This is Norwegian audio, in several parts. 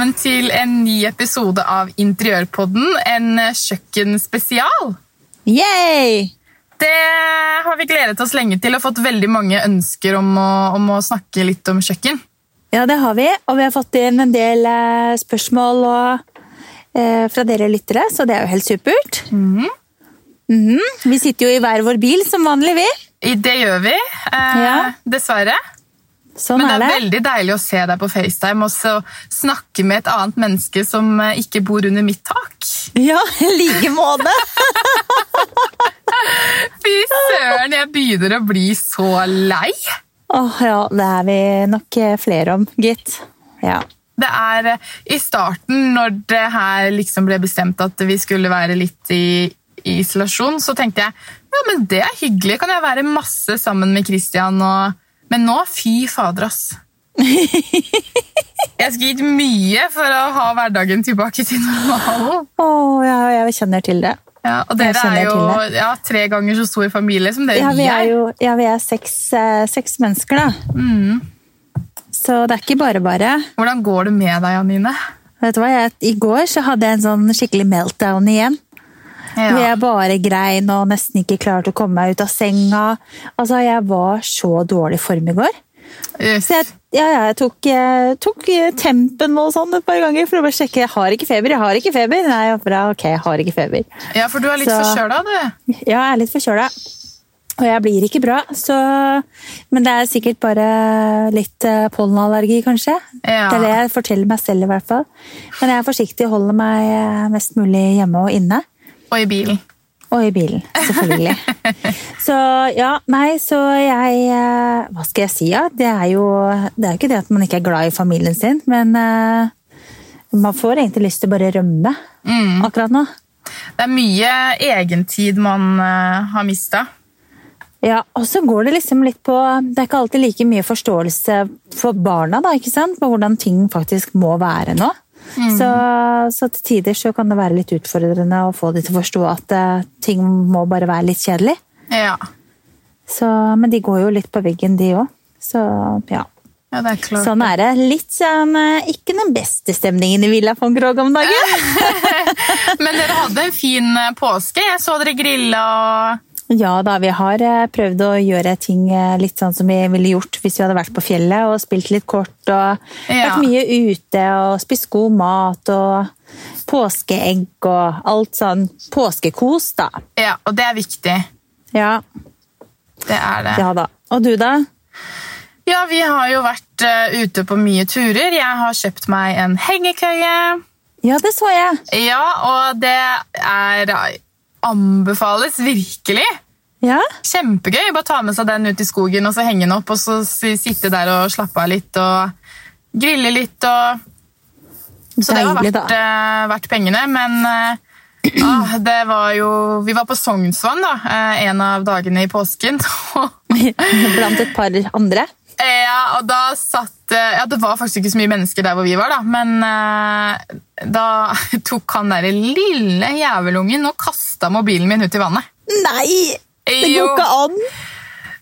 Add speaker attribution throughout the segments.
Speaker 1: velkommen til en ny episode av Interiørpodden, en kjøkkenspesial.
Speaker 2: Yay!
Speaker 1: Det har vi gledet oss lenge til og fått veldig mange ønsker om å, om å snakke litt om kjøkken.
Speaker 2: Ja, det har vi, og vi har fått inn en del eh, spørsmål og, eh, fra dere lyttere, så det er jo helt supert. Mhm. Vi sitter jo i hver vår bil som vanlig, vi.
Speaker 1: Det gjør vi, eh,
Speaker 2: Ja.
Speaker 1: dessverre.
Speaker 2: Sånn
Speaker 1: Men det
Speaker 2: er
Speaker 1: er
Speaker 2: det.
Speaker 1: veldig deilig å se deg på FaceTime og snakke med et annet menneske som eh, ikke bor under mitt tak.
Speaker 2: Ja, i like måte.
Speaker 1: Fy søren, jeg begynner å bli så lei.
Speaker 2: Åh, ja, det er vi nok eh, flere om, gitt. Ja.
Speaker 1: Det er eh, i starten, når det her liksom ble bestemt at vi skulle være litt i i isolasjon, så tenkte jeg ja, men det er hyggelig. Kan jeg være masse sammen med Christian? Og... Men nå, fy fader, ass. Jeg skulle gitt mye for å ha hverdagen tilbake til normalen.
Speaker 2: Åh, ja, jeg kjenner til det.
Speaker 1: Ja, og dere er jo ja, tre ganger så stor familie som dere
Speaker 2: Ja, vi er
Speaker 1: er.
Speaker 2: jo ja, vi er seks, eh, seks mennesker, da.
Speaker 1: Mm.
Speaker 2: Så det er ikke bare bare.
Speaker 1: Hvordan går det med deg, Janine?
Speaker 2: Vet du hva, jeg, I går så hadde jeg en sånn skikkelig meltdown igjen. Hvor jeg bare grein og nesten ikke klarte å komme meg ut av senga. Altså, Jeg var så dårlig form i går.
Speaker 1: Yes.
Speaker 2: Så jeg, ja, ja, jeg tok, eh, tok eh, tempen og sånn et par ganger for å bare sjekke. Jeg har ikke feber, jeg har ikke feber. Nei, bra, ok, jeg har ikke feber.
Speaker 1: Ja, for du er litt forkjøla, du.
Speaker 2: Ja, jeg er litt forkjøla. Og jeg blir ikke bra, så Men det er sikkert bare litt eh, pollenallergi, kanskje.
Speaker 1: Ja.
Speaker 2: Det er det jeg forteller meg selv, i hvert fall. Men jeg er forsiktig og holder meg mest mulig hjemme og inne.
Speaker 1: Og i bilen.
Speaker 2: Og i bilen, selvfølgelig. så ja, nei, så jeg eh, Hva skal jeg si, ja? Det er jo det er jo ikke det at man ikke er glad i familien sin, men uh, man får egentlig lyst til å bare rømme
Speaker 1: Mm.
Speaker 2: akkurat nå.
Speaker 1: Det er mye egentid man uh, har mista.
Speaker 2: Ja, og så går det liksom litt på Det er ikke alltid like mye forståelse for barna, da, ikke sant? På hvordan ting faktisk må være nå. Så, så til tider så kan det være litt utfordrende å få de til å forstå at uh, ting må bare være litt kjedelig.
Speaker 1: Ja.
Speaker 2: Så, men de går jo litt på veggen, de òg. Så ja.
Speaker 1: ja, det er klart.
Speaker 2: Sånn er det. Litt sånn eh, Ikke den beste stemningen i Villa von Krog om dagen.
Speaker 1: Men dere hadde en fin eh, påske. Jeg så dere grilla og
Speaker 2: Ja da, vi har eh, prøvd å gjøre ting eh, litt sånn som vi ville gjort hvis vi hadde vært på fjellet og spilt litt kort og
Speaker 1: Ja.
Speaker 2: vært mye ute og spist god mat og påskeegg og alt sånn påskekos, da.
Speaker 1: Ja, og det er viktig.
Speaker 2: Ja,
Speaker 1: Det er det.
Speaker 2: ja da. Og du, da?
Speaker 1: Ja, vi har jo vært eh, ute på mye turer. Jeg har kjøpt meg en hengekøye.
Speaker 2: Ja, det så jeg.
Speaker 1: Ja, og det er Anbefales virkelig.
Speaker 2: Ja,
Speaker 1: Kjempegøy. Bare ta med seg den ut i skogen og så henge den opp, og så sitte der og slappe av litt og grille litt og Så det har
Speaker 2: Deilig,
Speaker 1: vært, eh, vært pengene, men uh, ah, det var jo Vi var på Sognsvann da, uh, en av dagene i påsken.
Speaker 2: Blant et par andre.
Speaker 1: Ja, og da satt eh, Ja, det var faktisk ikke så mye mennesker der hvor vi var, da, men eh, da tok han derre lille jævelungen og kasta mobilen min ut i vannet.
Speaker 2: Nei! Det går
Speaker 1: Jo.
Speaker 2: ikke an!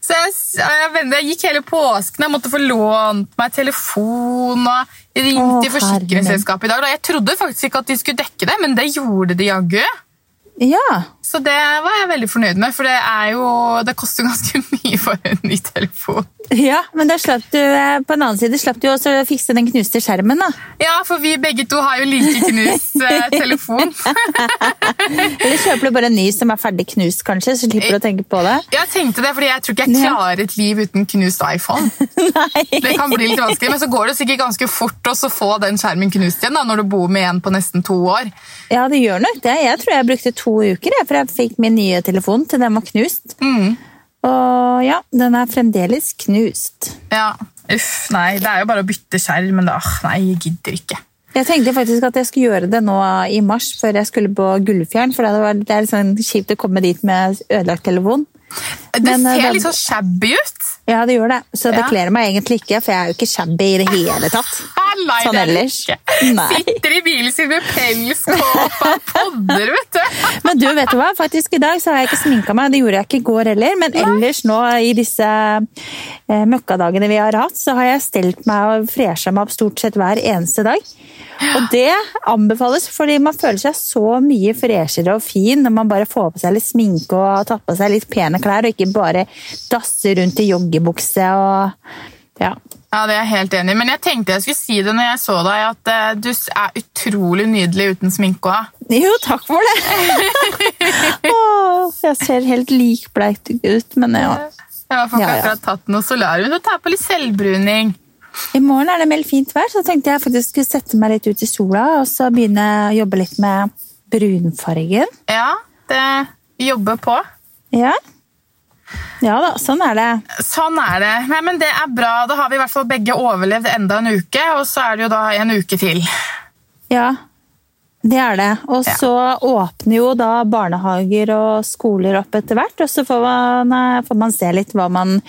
Speaker 1: Så jeg, jeg, venner, jeg gikk hele påsken, jeg måtte få lånt meg telefon og ringt
Speaker 2: Å,
Speaker 1: til forsikringsselskapet i dag. Da. Jeg trodde faktisk ikke at de skulle dekke det, men det gjorde de jaggu.
Speaker 2: Ja.
Speaker 1: Så det var jeg veldig fornøyd med, for det, er jo, det koster ganske mye for en ny telefon.
Speaker 2: ja, men da slapp du eh, på en annen side slapp du også å fikse den knuste skjermen, da.
Speaker 1: Ja, for vi begge to har jo like knust eh, telefon.
Speaker 2: Eller kjøper du bare en ny som er ferdig knust, kanskje, så slipper du å tenke på det?
Speaker 1: Jeg tenkte det, fordi jeg tror ikke jeg klarer et liv uten knust iPhone.
Speaker 2: Nei.
Speaker 1: Det kan bli litt vanskelig, Men så går det sikkert ganske fort å få den skjermen knust igjen da, når du bor med en på nesten to år.
Speaker 2: Ja, det gjør nok det. Jeg tror jeg brukte to uker jeg, fra jeg fikk min nye telefon til den var knust.
Speaker 1: Mm.
Speaker 2: Og ja, den er fremdeles knust.
Speaker 1: Ja, uff, nei, Det er jo bare å bytte skjerm, men da, nei, jeg gidder ikke.
Speaker 2: Jeg tenkte faktisk at jeg skulle gjøre det nå i mars, før jeg skulle på Gullfjern. For det det er litt sånn kjipt å komme dit med ødelagt telefon.
Speaker 1: Det
Speaker 2: Men, det
Speaker 1: ser litt sånn shabby ut.
Speaker 2: Ja, det gjør det. Så det
Speaker 1: Ja.
Speaker 2: kler meg egentlig ikke, for jeg er jo ikke shabby i det hele tatt.
Speaker 1: Nei,
Speaker 2: sånn
Speaker 1: er
Speaker 2: ellers. Nei.
Speaker 1: Sitter i bilen sin med pelskåpe og podder, vet du.
Speaker 2: Men du, vet du hva? Faktisk I dag så har jeg ikke sminka meg. Det gjorde jeg ikke i går heller. Men ellers nå i disse eh, møkkadagene vi har hatt, så har jeg stelt meg og fresha meg opp stort sett hver eneste dag. Og det anbefales, fordi man føler seg så mye freshere og fin når man bare får på seg litt sminke og tatt på seg litt pene klær, og ikke bare dasser rundt i joggebukse og ja.
Speaker 1: Ja, Det er jeg helt enig i. Men jeg tenkte jeg skulle si det når jeg så deg, at eh, du er utrolig nydelig uten sminke òg.
Speaker 2: Jo, takk for det! Åh, jeg ser helt likbleik ut, men ja.
Speaker 1: Jeg har faktisk
Speaker 2: Ja, ja.
Speaker 1: akkurat tatt noe solarium. Du tar på litt selvbruning.
Speaker 2: I morgen er det meldt fint vær, så tenkte jeg faktisk skulle sette meg litt ut i sola og så begynne å jobbe litt med brunfargen.
Speaker 1: Ja, det jobber på.
Speaker 2: Ja. Ja da, sånn er det.
Speaker 1: Sånn er det. Nei, men Det er bra. Da har vi i hvert fall begge overlevd enda en uke, og så er det jo da en uke til.
Speaker 2: Ja, det er det. Og
Speaker 1: Ja.
Speaker 2: så åpner jo da barnehager og skoler opp etter hvert, og så får man, eh, får man se litt hva man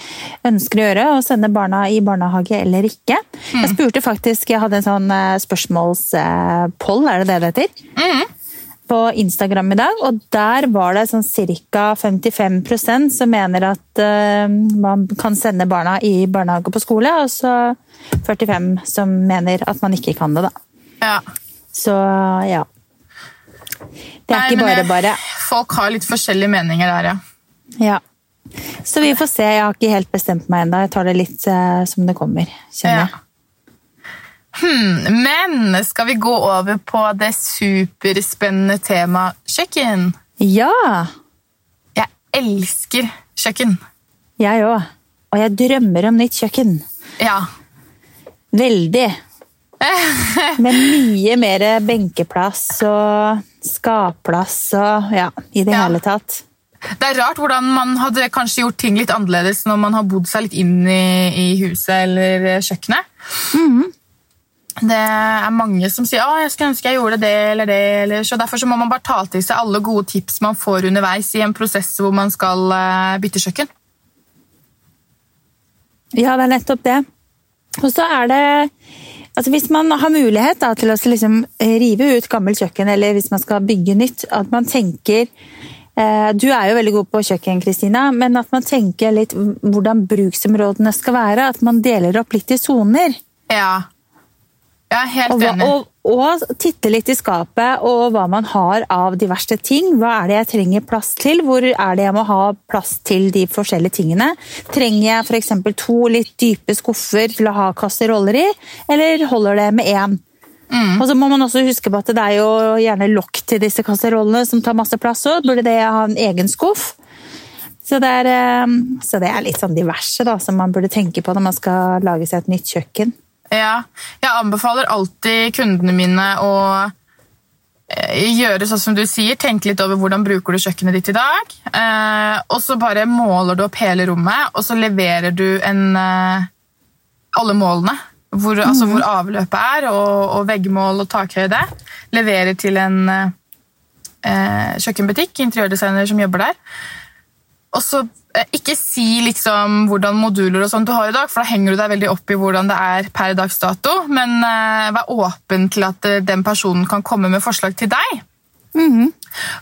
Speaker 2: ønsker å gjøre, og sende barna i barnehage eller ikke. Jeg spurte faktisk, jeg hadde en sånn eh, spørsmålspoll, er det det det heter? På Instagram i dag, og der var det sånn ca. 55% som mener at uh, man kan sende barna i barnehage på skole, og så 45 som mener at man ikke kan det, da.
Speaker 1: Ja.
Speaker 2: Så ja. Det er
Speaker 1: Nei,
Speaker 2: ikke bare bare.
Speaker 1: Folk har litt forskjellige meninger der, ja.
Speaker 2: Ja. Så vi får se. Jeg har ikke helt bestemt meg ennå. Jeg tar det litt uh, som det kommer. kjenner jeg.
Speaker 1: Ja. Hmm, men skal vi gå over på det superspennende temaet kjøkken?
Speaker 2: Ja,
Speaker 1: Jeg elsker kjøkken.
Speaker 2: jeg òg. Og jeg drømmer om nytt kjøkken.
Speaker 1: Ja.
Speaker 2: Veldig. Med mye mer benkeplass og skapplass og ja, i det
Speaker 1: Ja.
Speaker 2: hele tatt.
Speaker 1: Det er rart hvordan man hadde kanskje gjort ting litt annerledes når man har bodd seg litt inn i, i huset eller kjøkkenet. Det er mange som sier at jeg skulle ønske jeg gjorde det eller det. Eller, så Derfor så må man bare ta til seg alle gode tips man får underveis i en prosess hvor man skal eh, bytte kjøkken.
Speaker 2: Ja, det er nettopp det. Og så er det altså Hvis man har mulighet da, til å liksom rive ut gammelt kjøkken, eller hvis man skal bygge nytt, at man tenker eh, Du er jo veldig god på kjøkken, Kristina, men at man tenker litt hvordan bruksområdene skal være. At man deler opp litt i soner.
Speaker 1: Ja. Er helt
Speaker 2: Og,
Speaker 1: enig.
Speaker 2: og, og titte litt i skapet og hva man har av diverse ting. Hva er det jeg trenger plass til? Hvor er det jeg må ha plass til de forskjellige tingene? Trenger jeg f.eks. to litt dype skuffer til å ha kasseroller i, eller holder det med én? Og så må man også huske på at det er jo gjerne lokk til disse kasserollene som tar masse plass Også. Burde det ha en egen skuff? Så det, er, eh, så det er litt sånn diverse da, som man burde tenke på når man skal lage seg et nytt kjøkken.
Speaker 1: Ja, jeg anbefaler alltid kundene mine å eh, gjøre sånn som du sier. Tenke litt over hvordan bruker du kjøkkenet ditt i dag. Eh, og så bare måler du opp hele rommet, og så leverer du en, eh, alle målene. Hvor, altså hvor avløpet er, og, og veggmål og takhøyde. Leverer til en eh, kjøkkenbutikk, interiørdesigner som jobber der. Og så eh, ikke si liksom hvordan moduler og sånt du har i dag, for da henger du deg veldig opp i hvordan det er per dags dato, men uh, vær åpen til at eh, den personen kan komme med forslag til deg.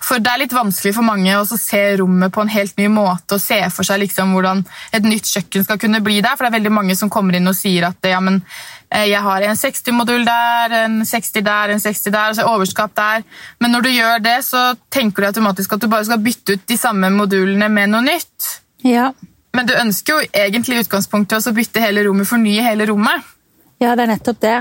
Speaker 1: For det er litt vanskelig for mange å se rommet på en helt ny måte og se for seg liksom hvordan et nytt kjøkken skal kunne bli der, for det er veldig mange som kommer inn og sier at ja, men jeg har en 60-modul der, en 60 der, en 60 der, altså så overskap der. Men når du gjør det, så tenker du automatisk at du bare skal bytte ut de samme modulene med noe nytt.
Speaker 2: Ja,
Speaker 1: Men du ønsker jo egentlig i utgangspunktet å bytte hele rommet, fornye hele rommet.
Speaker 2: Ja, det er nettopp det.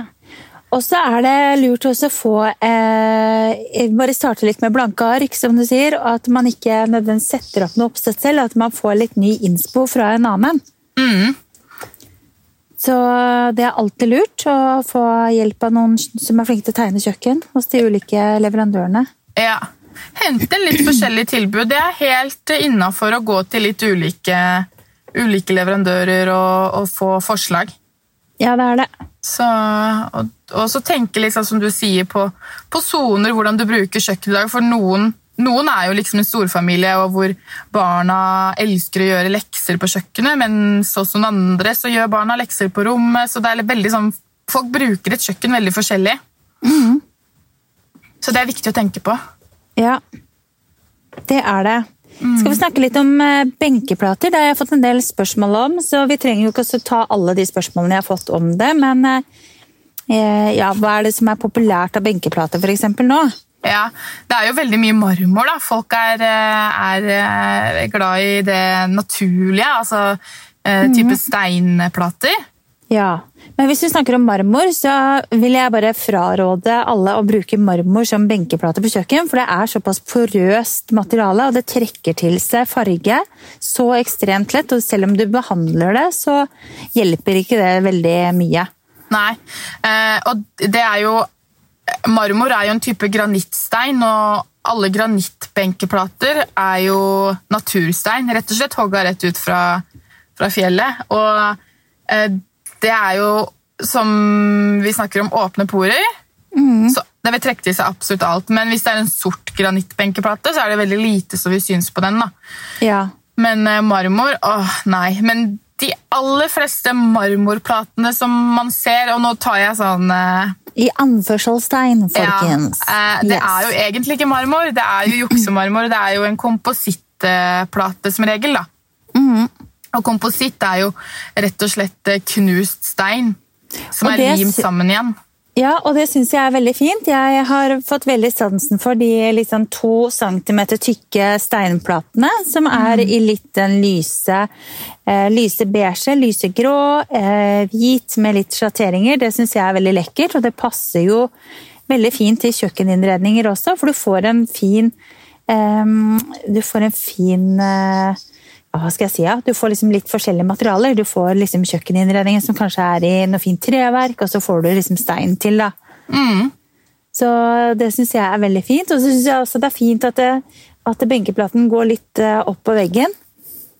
Speaker 2: Og så er det lurt også å få eh, Bare starte litt med blanke ark, som du sier. Og at man ikke nødvendigvis setter opp noe oppsett selv, at man får litt ny innspo fra en annen.
Speaker 1: Mm.
Speaker 2: Så det er alltid lurt å få hjelp av noen som er flinke til å tegne kjøkken hos de ulike leverandørene.
Speaker 1: Ja. Hente litt forskjellige tilbud. Det er helt innafor å gå til litt ulike, ulike leverandører og, og få forslag.
Speaker 2: Ja, det er det.
Speaker 1: Så, og, og så tenke litt sånn som du sier på, på soner, hvordan du bruker kjøkkenet i dag. For noen, noen er jo liksom en storfamilie og hvor barna elsker å gjøre lekser på kjøkkenet, mens hos noen andre så gjør barna lekser på rommet. Så det er veldig sånn folk bruker et kjøkken veldig forskjellig. Så det er viktig å tenke på.
Speaker 2: Ja, det er det. Skal vi snakke litt om eh, benkeplater? Det har jeg fått en del spørsmål om, så vi trenger jo ikke å ta alle de spørsmålene jeg har fått om det. Men eh, ja, hva er det som er populært av benkeplater for eksempel nå?
Speaker 1: Ja, Det er jo veldig mye marmor. da. Folk er, eh, er eh, glad i det naturlige, altså eh, type steinplater.
Speaker 2: Ja, men hvis vi snakker om marmor, så vil jeg bare fraråde alle å bruke marmor som benkeplate på kjøkken, for det er såpass porøst materiale, og det trekker til seg farge så ekstremt lett, og selv om du behandler det, så hjelper ikke det veldig mye.
Speaker 1: Nei, og det er jo Marmor er jo en type granittstein, og alle granittbenkeplater er jo naturstein. Rett og slett hogga rett ut fra, fra fjellet. Og eh, det er jo, som vi snakker om, åpne porer. Så det vil trekke til seg absolutt alt. Men hvis det er en sort granittbenkeplate, så er det veldig lite som vil synes på den. da.
Speaker 2: Ja.
Speaker 1: Men eh, marmor åh, nei. Men de aller fleste marmorplatene som man ser, og nå tar jeg sånn eh,
Speaker 2: I anførselstegn, folkens.
Speaker 1: ja, eh, Det
Speaker 2: Yes.
Speaker 1: er jo egentlig ikke marmor, det er jo juksemarmor. Det er jo en komposittplate som regel. da.
Speaker 2: Mhm.
Speaker 1: Og kompositt er jo rett og slett eh, knust stein som
Speaker 2: Og
Speaker 1: er limt sammen igjen.
Speaker 2: Ja, og det syns jeg er veldig fint. Jeg har fått veldig sansen for de liksom to centimeter tykke steinplatene, som er i litt den lyse, eh, lyse beige, lysegrå, eh, hvit med litt sjatteringer. Det syns jeg er veldig lekkert, og det passer jo veldig fint til kjøkkeninnredninger også, for du får en fin eh, Du får en fin eh, hva skal jeg si, ja? Du får liksom litt forskjellige materialer. Du får liksom kjøkkeninnredningen som kanskje er i noe fint treverk, og så får du liksom stein til. da.
Speaker 1: Mm.
Speaker 2: Så det syns jeg er veldig fint. Og så syns jeg også det er fint at, det, at benkeplaten går litt eh, opp på veggen.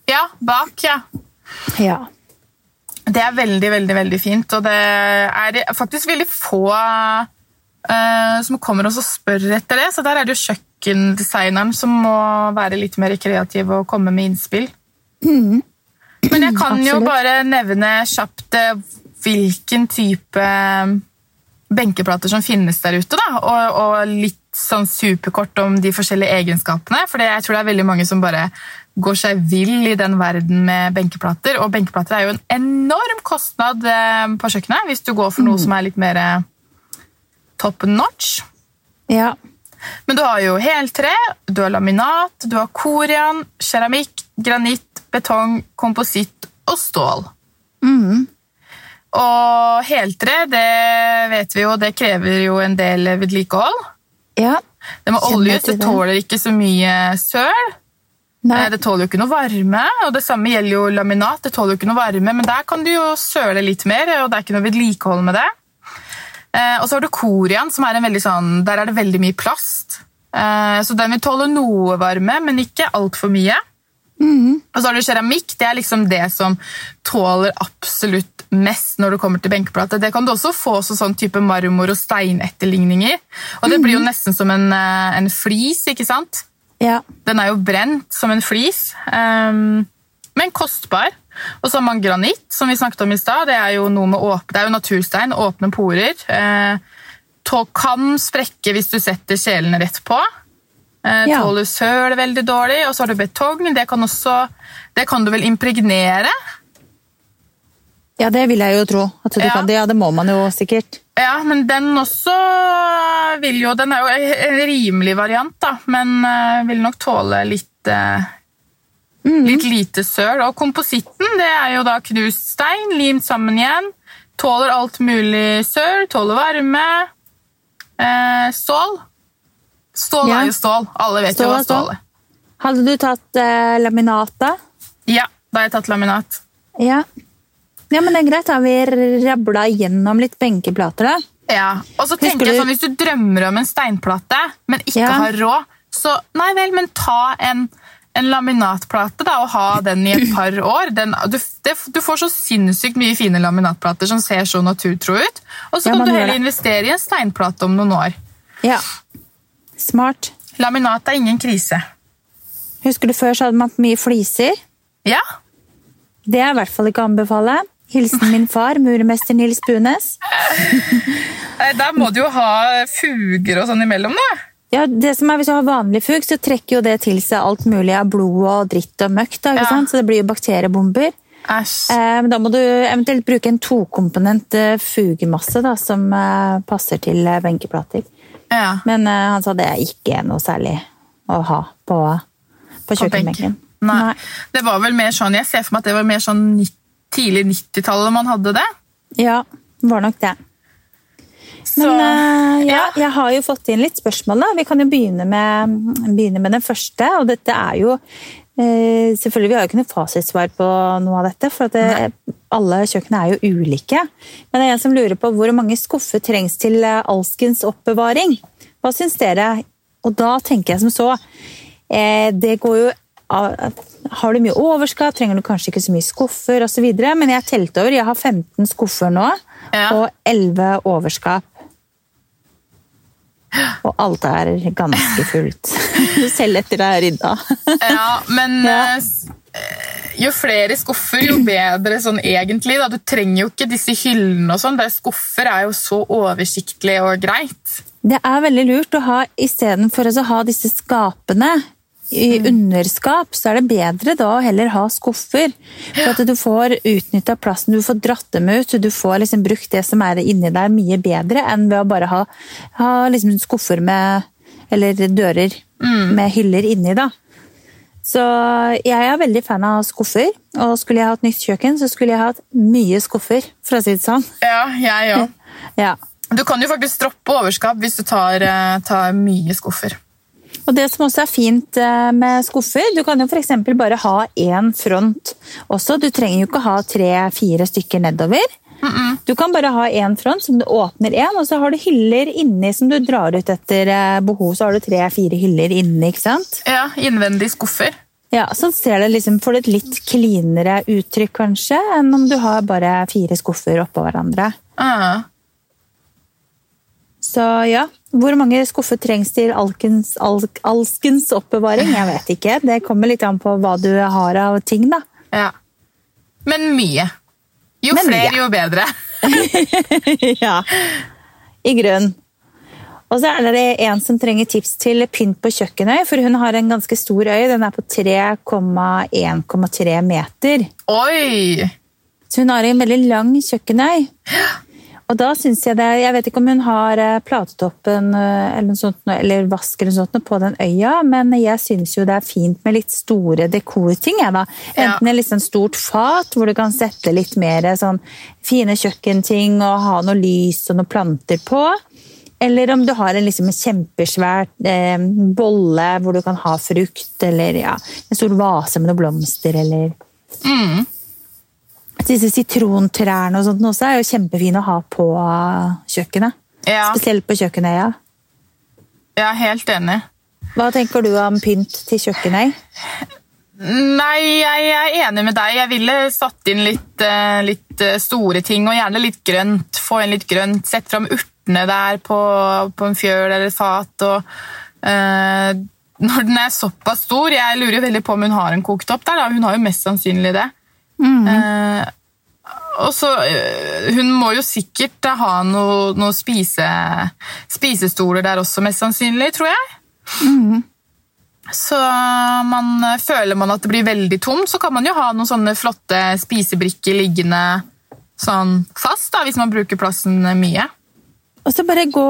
Speaker 1: Ja, bak, ja.
Speaker 2: Ja.
Speaker 1: Det er veldig, veldig veldig fint, og det er faktisk veldig få uh, som kommer og så spør etter det, så der er det jo kjøkkendesigneren som må være litt mer kreativ og komme med innspill. Men jeg kan jo bare nevne kjapt eh, hvilken type eh, benkeplater som finnes der ute, da, og, og litt sånn superkort om de forskjellige egenskapene, for jeg tror det er veldig mange som bare går seg vill i den verden med benkeplater, og benkeplater er jo en enorm kostnad eh, på kjøkkenet, hvis du går for noe som er litt mer top notch.
Speaker 2: ja.
Speaker 1: Men du har jo heltre, du har laminat, du har korian, keramikk, granitt, betong, kompositt og stål.
Speaker 2: Mm.
Speaker 1: Og heltre, det vet vi jo, det krever jo en del vedlikehold.
Speaker 2: ja.
Speaker 1: Det med olje
Speaker 2: det.
Speaker 1: tåler ikke så mye søl.
Speaker 2: Nei.
Speaker 1: Eh, Det tåler jo ikke noe varme, og det samme gjelder jo laminat. Det tåler jo ikke noe varme, men der kan du jo søle litt mer, og det er ikke noe vedlikehold med det. Eh, og så har du korian, som er en veldig sånn, der er det veldig mye plast. Eh, så den vil tåle noe varme, men ikke altfor mye.
Speaker 2: Mm.
Speaker 1: Og så har du keramikk, det er liksom det som tåler absolutt mest når det kommer til benkeplate. Det kan du også få også sånn type marmor- og steinetterligninger. Og det blir jo nesten som en, eh, en flis, ikke sant?
Speaker 2: ja.
Speaker 1: Den er jo brent som en flis, um, men kostbar. Og så har man granitt, som vi snakket om i stad. Det er jo noe med åp det er jo naturstein, åpne porer. Eh, kan sprekke hvis du setter kjelen rett på. Eh,
Speaker 2: Ja.
Speaker 1: Tåler søl veldig dårlig. Og så har du betong. Det kan, også, det kan du vel impregnere?
Speaker 2: ja, det vil jeg jo tro. At du
Speaker 1: Ja.
Speaker 2: kan det. Ja, det må man jo sikkert.
Speaker 1: Ja, men den også vil jo Den er jo en rimelig variant, da, men eh, vil nok tåle litt eh, Litt lite søl. Og kompositten det er jo da knust stein, limt sammen igjen. Tåler alt mulig søl, tåler varme. Eh, stål. Stål
Speaker 2: Ja.
Speaker 1: er jo stål. Alle vet
Speaker 2: Stål
Speaker 1: jo hva
Speaker 2: stål.
Speaker 1: er.
Speaker 2: Hadde du tatt eh, laminat, da?
Speaker 1: Ja, da har jeg tatt laminat.
Speaker 2: Ja. ja, men det er greit. Da har vi rabla gjennom litt benkeplater, da.
Speaker 1: Ja, og så tenker jeg sånn, Hvis du drømmer om en steinplate, men ikke
Speaker 2: Ja.
Speaker 1: har råd, så nei vel, men ta en, en laminatplate da, og ha den i et par år. Den, du, det, du får så sinnssykt mye fine laminatplater som ser så naturtro ut. Og så
Speaker 2: Ja,
Speaker 1: kan du heller investere i en steinplate om noen år.
Speaker 2: Ja. Smart.
Speaker 1: Laminat er ingen krise.
Speaker 2: Husker du før så hadde man mye fliser?
Speaker 1: Ja,
Speaker 2: Det er i hvert fall ikke å anbefale. Hilsen min far, murmester Nils Bunes.
Speaker 1: Der må du jo ha fuger og sånn imellom, da.
Speaker 2: Ja, det som er Hvis du har vanlig fugl, så trekker jo det til seg alt mulig av blod og dritt og møkk. da,
Speaker 1: Ja.
Speaker 2: sant? Så det blir jo bakteriebomber. Eh, da må du eventuelt bruke en tokomponent eh, fugemasse da, som eh, passer til eh, benkeplater.
Speaker 1: Ja.
Speaker 2: Men eh, han sa det er ikke noe særlig å ha på, på kjøkkenbenken.
Speaker 1: Nei. Det var vel mer sånn, Jeg ser for meg at det var mer sånn tidlig 90-tallet man hadde det.
Speaker 2: Ja, det var nok det.
Speaker 1: Så,
Speaker 2: Men eh, ja, jeg har jo fått inn litt spørsmål. da. Vi kan jo begynne med, begynne med den første. og dette er jo eh, Selvfølgelig, Vi har jo ikke noe fasitsvar på noe av dette, for at det, alle kjøkken er jo ulike. Men det er en som lurer på hvor mange skuffer trengs til eh, alskens oppbevaring. Hva syns dere? Og da tenker jeg som så Det går jo Har du mye overskap, trenger du kanskje ikke så mye skuffer osv. Men jeg telte over. Jeg har 15 skuffer nå
Speaker 1: Ja.
Speaker 2: og 11 overskap. Og alt er ganske fullt. Selv etter det er rydda.
Speaker 1: Ja, men
Speaker 2: Ja.
Speaker 1: eh, eh, jo flere skuffer, jo bedre sånn egentlig. Da. Du trenger jo ikke disse hyllene og sånn. Er Skuffer er jo så oversiktlig og greit.
Speaker 2: Det er veldig lurt å ha istedenfor å ha disse skapene i underskap, så er det bedre da å heller ha skuffer. For at du får utnytta plassen, du får dratt dem ut, du får liksom brukt det som er inni der mye bedre enn ved å bare ha, ha liksom skuffer med Eller dører med hyller inni, da. Så jeg er veldig fan av skuffer, og skulle jeg hatt nytt kjøkken, så skulle jeg hatt mye skuffer, for å si det sånn.
Speaker 1: Ja, jeg òg.
Speaker 2: Ja.
Speaker 1: Du kan jo faktisk droppe overskap hvis du tar, eh, tar mye skuffer.
Speaker 2: Og det som også er fint eh, med skuffer, du kan jo f.eks. bare ha én front også. Du trenger jo ikke ha tre-fire stykker nedover. Du kan bare ha én front som du åpner én, og så har du hyller inni som du drar ut etter eh, behov. Så har du tre-fire hyller inni, ikke sant?
Speaker 1: Ja, Innvendige skuffer.
Speaker 2: Ja, Så ser det liksom, får du et litt cleanere uttrykk kanskje, enn om du har bare fire skuffer oppå hverandre.
Speaker 1: Ah.
Speaker 2: Så ja, hvor mange skuffer trengs til alkens, alk, alskens oppbevaring? Jeg vet ikke. Det kommer litt an på hva du har av ting, da.
Speaker 1: Ja. Men mye. Jo
Speaker 2: Men
Speaker 1: flere,
Speaker 2: mye.
Speaker 1: jo bedre.
Speaker 2: ja. I grunn. Og så er det en som trenger tips til pynt på kjøkkenøy, for hun har en ganske stor øy. Den er på 3,1,3 meter.
Speaker 1: Oi!
Speaker 2: Så hun har en veldig lang kjøkkenøy. Og da syns jeg det Jeg vet ikke om hun har eh, platetoppen eh, eller, noe sånt, eller vask eller sånt på den øya, men jeg syns jo det er fint med litt store dekorting. Jeg, da.
Speaker 1: Ja.
Speaker 2: Enten et litt sånn stort fat hvor du kan sette litt mer sånn fine kjøkkenting og ha noe lys og noen planter på. Eller om du har en, liksom, en kjempesvær eh, bolle hvor du kan ha frukt, eller ja, en stor vase med noen blomster, eller
Speaker 1: Mm.
Speaker 2: Disse sitrontrærne og sånt også er jo kjempefine å ha på kjøkkenet.
Speaker 1: Ja,
Speaker 2: Spesielt på kjøkkenøya.
Speaker 1: jeg er helt enig.
Speaker 2: Hva tenker du om pynt til kjøkkenøy?
Speaker 1: Nei, jeg er enig med deg. Jeg ville satt inn litt, eh, litt eh, store ting, og gjerne litt grønt. Få inn litt grønt. Sett fram urtene der på, på en fjøl eller et fat. Og, eh, når den er såpass stor Jeg lurer jo veldig på om hun har en kokt opp der. Da. Hun har jo mest sannsynlig det. Eh, og så, eh, Hun må jo sikkert ha noen noe spise, spisestoler der også, mest sannsynlig, tror jeg. Så man, eh, føler man at det blir veldig tomt, så kan man jo ha noen sånne flotte spisebrikker liggende sånn fast, da, hvis man bruker plassen mye.
Speaker 2: Og så bare gå,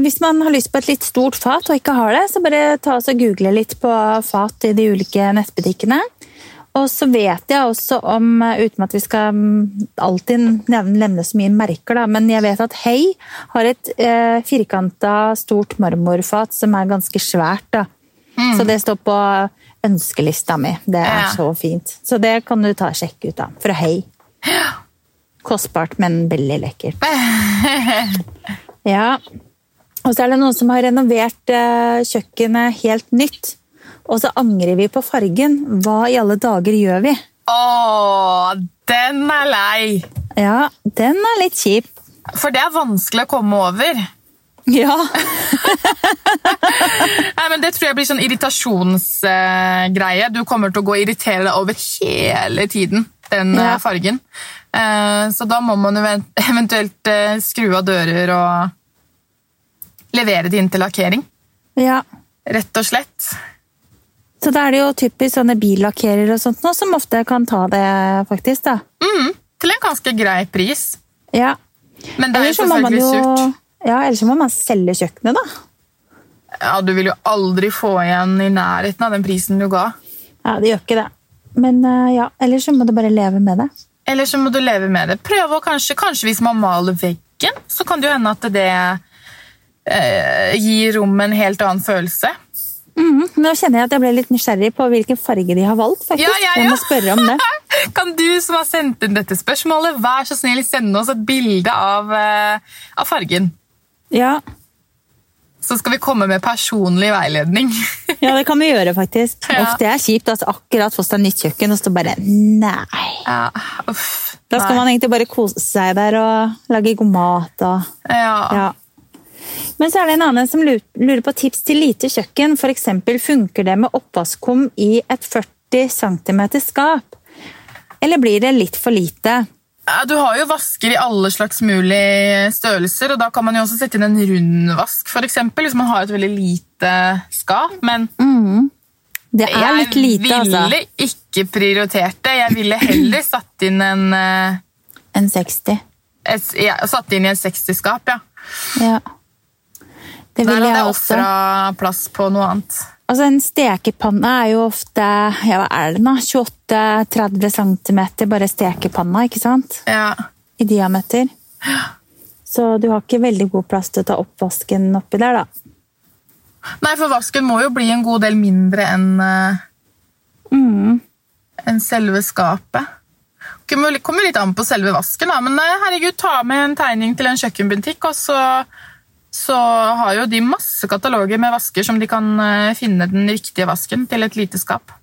Speaker 2: Hvis man har lyst på et litt stort fat og ikke har det, så bare ta og google litt på fat i de ulike nettbutikkene. Og så vet jeg også om, uten at vi skal mm, alltid nevne, nevne så mye merker, da, men jeg vet at Hei har et eh, firkanta, stort marmorfat som er ganske svært. da. Så det står på ønskelista mi. Det er
Speaker 1: Ja.
Speaker 2: så fint. Så det kan du ta og sjekke ut, da. Fra Hei. Kostbart, men veldig lekkert. Ja. Og så er det noen som har renovert eh, kjøkkenet helt nytt. Og så angrer vi på fargen. Hva i alle dager gjør vi?
Speaker 1: Å, den er lei!
Speaker 2: Ja, den er litt kjip.
Speaker 1: For det er vanskelig å komme over.
Speaker 2: Ja.
Speaker 1: Nei, men Det tror jeg blir sånn irritasjonsgreie. du kommer til å gå og irritere deg over hele tiden, den
Speaker 2: Ja.
Speaker 1: eh, fargen. Eh, Så da må man eventuelt eh, skru av dører og levere det inn til lakkering.
Speaker 2: Ja.
Speaker 1: Rett og slett.
Speaker 2: Så da er det jo typisk sånne billakkerer og sånt nå, som ofte kan ta det, faktisk. da.
Speaker 1: Mm, til en ganske grei pris.
Speaker 2: Ja.
Speaker 1: Men det er jo selvfølgelig
Speaker 2: jo
Speaker 1: surt.
Speaker 2: ja, ellers må man selge kjøkkenet, da.
Speaker 1: Ja, Du vil jo aldri få igjen i nærheten av den prisen du ga.
Speaker 2: Ja, det gjør ikke det. Men eh, ja, ellers så må du bare leve med det.
Speaker 1: Eller så må du leve med det. Prøve å kanskje, kanskje hvis man maler veggen, så kan det jo hende at det eh, gir rommet en helt annen følelse.
Speaker 2: Mhm. Nå kjenner jeg at jeg ble litt nysgjerrig på hvilken farge de har valgt. faktisk.
Speaker 1: Ja, ja,
Speaker 2: Jeg må spørre om det.
Speaker 1: Kan du som har sendt inn dette spørsmålet, vær så snill sende oss et bilde av, uh, av fargen?
Speaker 2: Ja.
Speaker 1: Så skal vi komme med personlig veiledning.
Speaker 2: ja, det kan vi gjøre, faktisk.
Speaker 1: Ja.
Speaker 2: Uff, det er kjipt. altså Akkurat fått seg nytt kjøkken, og så bare nei.
Speaker 1: ja, uff.
Speaker 2: Da skal
Speaker 1: Nei.
Speaker 2: man egentlig bare kose seg der og lage god mat. og...
Speaker 1: ja.
Speaker 2: Men så er det en annen som lurer på tips til lite kjøkken. Eksempel, funker det med oppvaskkum i et 40 cm skap? Eller blir det litt for lite?
Speaker 1: Ja, Du har jo vasker i alle slags mulige størrelser, og da kan man jo også sette inn en rundvask, eksempel, hvis man har et veldig lite skap. Men
Speaker 2: Det er litt lite,
Speaker 1: jeg
Speaker 2: altså.
Speaker 1: ville ikke prioritert det. Jeg ville heller satt inn en eh,
Speaker 2: En 60.
Speaker 1: et, ja, satt inn i et 60-skap, ja.
Speaker 2: Ja. Det
Speaker 1: Der
Speaker 2: vil
Speaker 1: hadde
Speaker 2: jeg
Speaker 1: jeg ofra plass på noe annet.
Speaker 2: Altså, en stekepanne er jo ofte ja, hva er det nå? 28-30 cm, bare stekepanna, ikke sant?
Speaker 1: Ja.
Speaker 2: I diameter. Så du har ikke veldig god plass til å ta oppvasken oppi der, da.
Speaker 1: Nei, for vasken må jo bli en god del mindre enn eh,
Speaker 2: Mm.
Speaker 1: en selve skapet. Det kommer litt an på selve vasken, da. men eh, herregud, ta med en tegning til en kjøkkenbutikk, og så, så har jo de masse kataloger med vasker som de kan eh, finne den riktige vasken til et lite skap.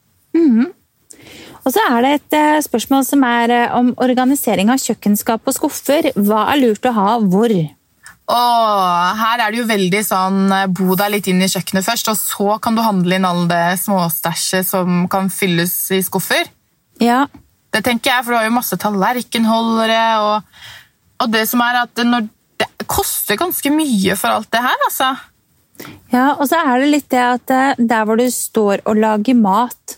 Speaker 2: Og så er det et eh, spørsmål som er eh, om organisering av kjøkkenskap og skuffer. Hva er lurt å ha hvor?
Speaker 1: Åh, her er det jo veldig sånn Bo deg litt inn i kjøkkenet først, og så kan du handle inn all det småstæsjet som kan fylles i skuffer.
Speaker 2: Ja,
Speaker 1: Det tenker jeg, for du har jo masse tallerkenholdere, og, og det som er at når, det koster ganske mye for alt det her, altså.
Speaker 2: Ja, og så er det litt det at eh, der hvor du står og lager mat,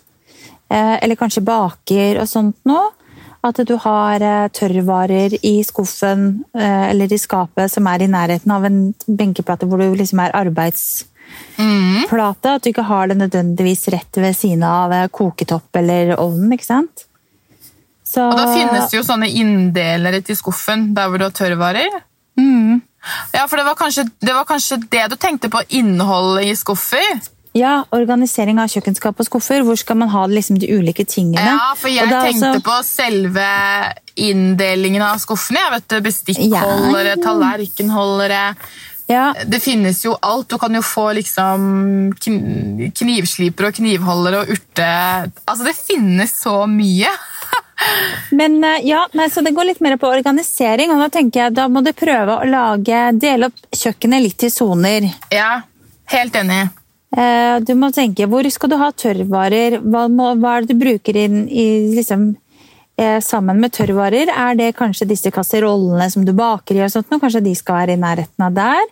Speaker 2: eh, eller kanskje baker og sånt noe, at du har eh, tørrvarer i skuffen eller i skapet som er i nærheten av en benkeplate hvor du liksom er arbeidsplate, at du ikke har det nødvendigvis rett ved siden av koketopp eller ovnen, ikke sant? Så,
Speaker 1: Og da finnes det jo sånne inndelere til skuffen der hvor du har tørrvarer.
Speaker 2: Mm.
Speaker 1: Ja, for det var, kanskje, det var kanskje det du tenkte på innholdet i skuffer?
Speaker 2: Ja, organisering av kjøkkenskap og skuffer. Hvor skal man ha liksom de ulike tingene?
Speaker 1: Ja, for jeg tenkte
Speaker 2: også-
Speaker 1: på selve inndelingen av skuffene. Jeg vet Bestikkholdere,
Speaker 2: Ja.
Speaker 1: tallerkenholdere.
Speaker 2: Ja,
Speaker 1: Det finnes jo alt. Du kan jo få liksom kn- knivslipere og knivholdere og urte... Altså, det finnes så mye.
Speaker 2: Men eh, ja, nei, så det går litt mer på organisering, og da tenker jeg da må du prøve å lage, dele opp kjøkkenet litt i soner.
Speaker 1: Ja, helt enig.
Speaker 2: Eh, Du må tenke, hvor skal du ha tørrvarer? Hva, må, hva er det du bruker inn i liksom eh, Sammen med tørrvarer, er det kanskje disse kasserollene som du baker i og sånt, og kanskje de skal være i nærheten av der?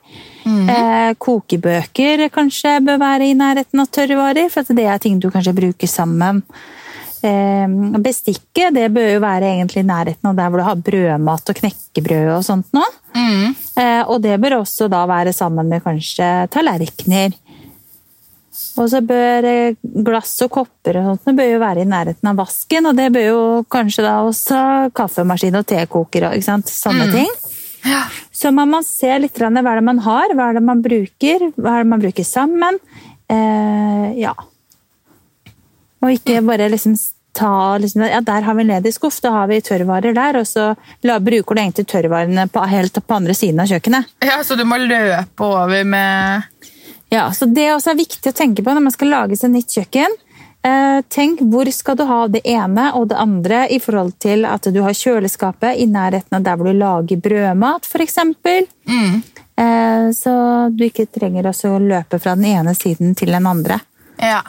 Speaker 2: Eh, kokebøker kanskje bør være i nærheten av tørrvarer, for det er ting du kanskje bruker sammen. Eh, Bestikket det bør jo være egentlig i nærheten av der hvor du har brødmat og knekkebrød og sånt noe.
Speaker 1: Mm.
Speaker 2: Eh, Og det bør også da være sammen med kanskje tallerkener. Og så bør eh, glass og kopper og sånt det bør jo være i nærheten av vasken, og det bør jo kanskje da også kaffemaskin og tekoker og ikke sånne ting.
Speaker 1: Ja.
Speaker 2: Så man må se litt hva er det man har, hva er det man bruker, hva er det man bruker sammen. Eh, ja. Og ikke bare liksom ta liksom, Ja, der har vi en ledig skuff, da har vi tørrvarer der, og så la, bruker du egentlig tørrvarene på, helt på andre siden av kjøkkenet.
Speaker 1: ja, så du må løpe over med
Speaker 2: Ja, så Det også er viktig å tenke på når man skal lage seg nytt kjøkken. Eh, tenk hvor skal du ha det ene og det andre i forhold til at du har kjøleskapet i nærheten av der hvor du lager brødmat, f.eks.
Speaker 1: mm.
Speaker 2: Eh, så du ikke trenger også å løpe fra den ene siden til den andre.
Speaker 1: Ja.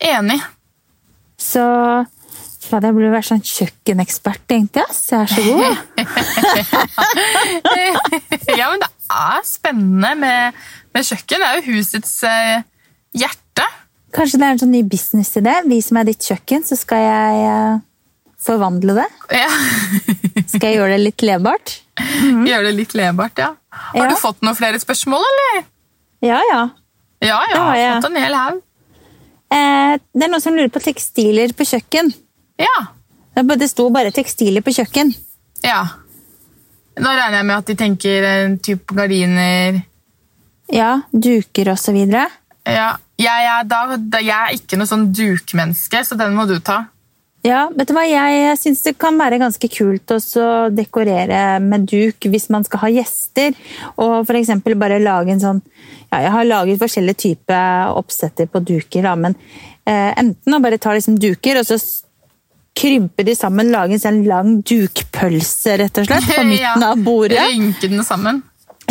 Speaker 1: Enig.
Speaker 2: Så Fader, jeg burde vært sånn kjøkkenekspert, tenkte jeg. Så Jeg er så god.
Speaker 1: ja, men det er spennende med, med kjøkken. Det er jo husets eh, hjerte.
Speaker 2: Kanskje det er en sånn ny businessidé. Vi som er ditt kjøkken, så skal jeg eh, forvandle det.
Speaker 1: Ja.
Speaker 2: Skal jeg gjøre det litt levbart?
Speaker 1: Gjøre det litt levbart, ja. Har
Speaker 2: Ja.
Speaker 1: du fått noen flere spørsmål, eller?
Speaker 2: Ja, ja.
Speaker 1: Ja, ja.
Speaker 2: Det har jeg.
Speaker 1: Fått en hel haug.
Speaker 2: Eh, det er noen som lurer på tekstiler på kjøkken.
Speaker 1: Ja.
Speaker 2: Det sto bare tekstiler på kjøkken.
Speaker 1: ja. Da regner jeg med at de tenker en type gardiner
Speaker 2: Ja, duker og så videre.
Speaker 1: Ja. Jeg er, da, jeg er ikke noe sånn dukmenneske, så den må du ta.
Speaker 2: Ja, vet du hva? Jeg syns det kan være ganske kult å dekorere med duk hvis man skal ha gjester. Og f.eks. bare lage en sånn Ja, jeg har laget forskjellige typer oppsetter på duker, da, men eh, enten å bare ta liksom duker og så krympe de sammen, lage en sånn lang dukpølse, rett og slett, på midten
Speaker 1: Ja.
Speaker 2: av bordet.
Speaker 1: Rynke den sammen.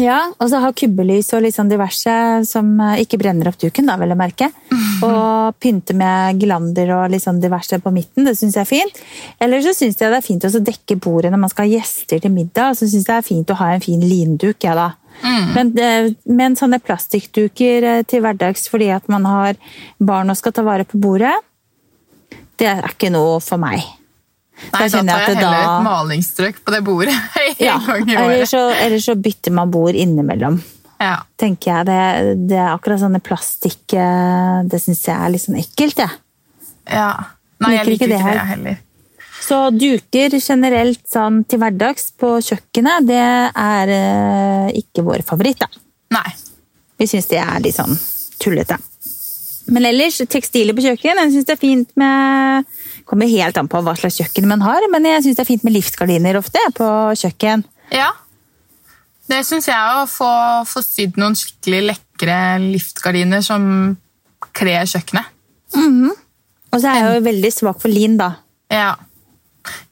Speaker 2: Ja, og så ha kubbelys og litt sånn diverse som eh, ikke brenner opp duken, da, vel å merke. Og pynte med glander og litt sånn diverse på midten. Det syns jeg er fint. Eller så syns jeg det er fint å dekke bordet når man skal ha gjester til middag. Så syns jeg det er fint å ha en fin linduk, jeg, da. Men, eh, men sånne plastikkduker eh, til hverdags fordi at man har barn og skal ta vare på bordet, det er ikke noe for meg.
Speaker 1: Nei,
Speaker 2: Da
Speaker 1: da tar
Speaker 2: jeg
Speaker 1: jeg heller
Speaker 2: da-
Speaker 1: et malingsstrøk på det bordet en
Speaker 2: Ja,
Speaker 1: gang i
Speaker 2: eller så, eller så bytter man bord innimellom.
Speaker 1: Ja.
Speaker 2: tenker jeg. Det, det er akkurat sånne plastikk eh, Det syns jeg er litt sånn ekkelt, jeg.
Speaker 1: ja. Nei, jeg
Speaker 2: Liker ikke det
Speaker 1: ikke det heller.
Speaker 2: Så duker generelt sånn til hverdags på kjøkkenet, det er eh, ikke vår favoritt, da.
Speaker 1: Nei.
Speaker 2: Vi syns det er litt sånn tullete. Men ellers, tekstiler på kjøkken, jeg syns det er fint med Kommer helt an på hva slags kjøkken man har, men jeg syns det er fint med liftgardiner ofte på kjøkken.
Speaker 1: Ja. Det syns jeg å få, få sydd noen skikkelig lekre liftgardiner som kler kjøkkenet.
Speaker 2: Og så er jeg jo veldig svak for lin, da.
Speaker 1: Ja.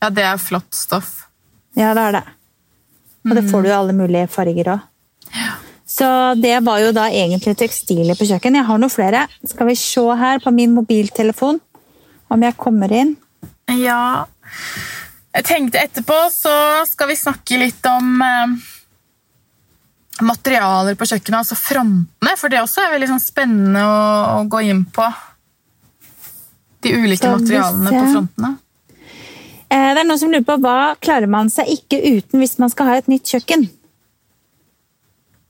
Speaker 1: Ja, det er flott stoff.
Speaker 2: Ja, det er det. Og det får du i alle mulige farger òg. Så det var jo da egentlig tekstiler på kjøkken. Jeg har noen flere. Skal vi se her på min mobiltelefon om jeg kommer inn.
Speaker 1: Ja Jeg tenkte etterpå så skal vi snakke litt om eh, materialer på kjøkkenet, altså frontene, for det også er veldig sånn spennende å, å gå inn på. De ulike materialene på frontene.
Speaker 2: Eh, Det er noen som lurer på hva klarer man seg ikke uten hvis man skal ha et nytt kjøkken?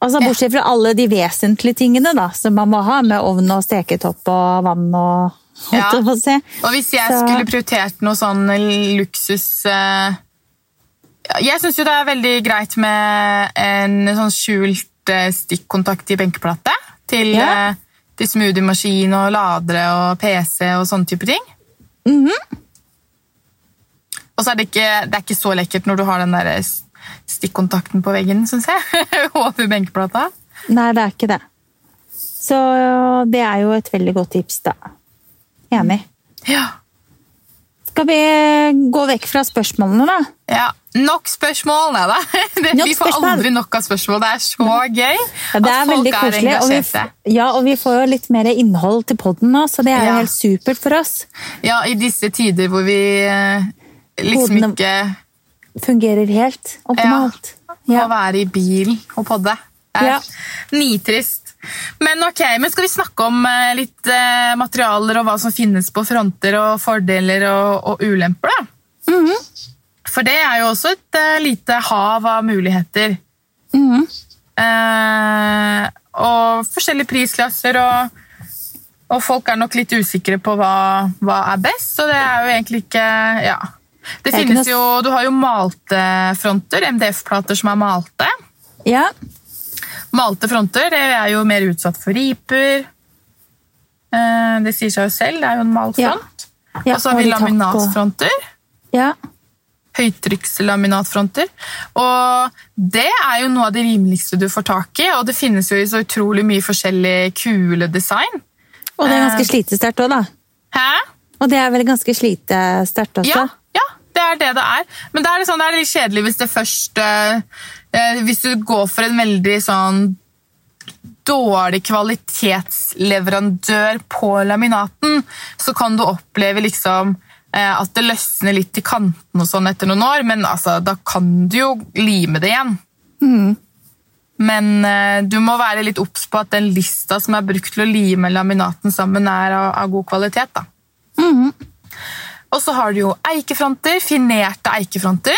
Speaker 2: Altså Bortsett fra alle de vesentlige tingene da, som man må ha, med ovn og steketopp og vann og
Speaker 1: Ja. Og hvis jeg
Speaker 2: Så-
Speaker 1: skulle prioritert noe sånn luksus eh, Jeg syns jo det er veldig greit med en sånn skjult eh, stikkontakt i benkeplate til,
Speaker 2: Ja.
Speaker 1: eh, til smoothiemaskin og ladere og PC og sånne type ting.
Speaker 2: Mhm.
Speaker 1: Og så er det ikke, det er ikke så lekkert når du har den der stikkontakten på veggen, syns jeg. Over benkeplata.
Speaker 2: Nei, det er ikke det. Så det er jo et veldig godt tips, da. Enig.
Speaker 1: Ja.
Speaker 2: Skal vi gå vekk fra spørsmålene, da?
Speaker 1: ja. Nok spørsmål, nei da. Det,
Speaker 2: Nok
Speaker 1: vi får
Speaker 2: spørsmål.
Speaker 1: aldri nok av spørsmål. Det er så gøy
Speaker 2: Ja, det er veldig koselig. Og vi, ja, og vi får jo litt mer innhold til podden nå, så det er jo
Speaker 1: Ja.
Speaker 2: helt supert for oss.
Speaker 1: Ja, i disse tider hvor vi eh, liksom
Speaker 2: Hodene-
Speaker 1: ikke
Speaker 2: Fungerer helt optimalt. Ja.
Speaker 1: være i bilen og podde. Det er
Speaker 2: Ja.
Speaker 1: nitrist. Men ok, men skal vi snakke om eh, litt eh, materialer og hva som finnes på fronter og fordeler og, og ulemper, da?
Speaker 2: Mhm.
Speaker 1: For det er jo også et eh, lite hav av muligheter.
Speaker 2: Mhm.
Speaker 1: Eh, og forskjellige prisklasser, og, og folk er nok litt usikre på hva, hva er best, så det er jo egentlig ikke Ja. Det finnes jo Du har jo malte fronter, MDF-plater som er malte.
Speaker 2: ja.
Speaker 1: Malte fronter det er jo mer utsatt for riper. Eh, Det sier seg jo selv, det er jo en malt
Speaker 2: Ja.
Speaker 1: front.
Speaker 2: Ja,
Speaker 1: og så har vi laminatfronter.
Speaker 2: ja.
Speaker 1: Høytrykkslaminatfronter. Og det er jo noe av det rimeligste du får tak i, og det finnes jo i så utrolig mye forskjellig kule design.
Speaker 2: Og det er ganske
Speaker 1: Eh.
Speaker 2: slitesterkt òg, da.
Speaker 1: Hæ?
Speaker 2: Og det er vel ganske slitesterkt også.
Speaker 1: Ja, ja, det er det det er. Men det er, liksom, det er litt kjedelig hvis det først eh, eh, Hvis du går for en veldig sånn dårlig kvalitetsleverandør på laminaten, så kan du oppleve liksom eh, at det løsner litt i kanten og sånn etter noen år, men altså, da kan du jo lime det igjen. Men eh, du må være litt obs på at den lista som er brukt til å lime laminaten sammen, er av, av god kvalitet. da. Og så har du jo eikefronter, finerte eikefronter.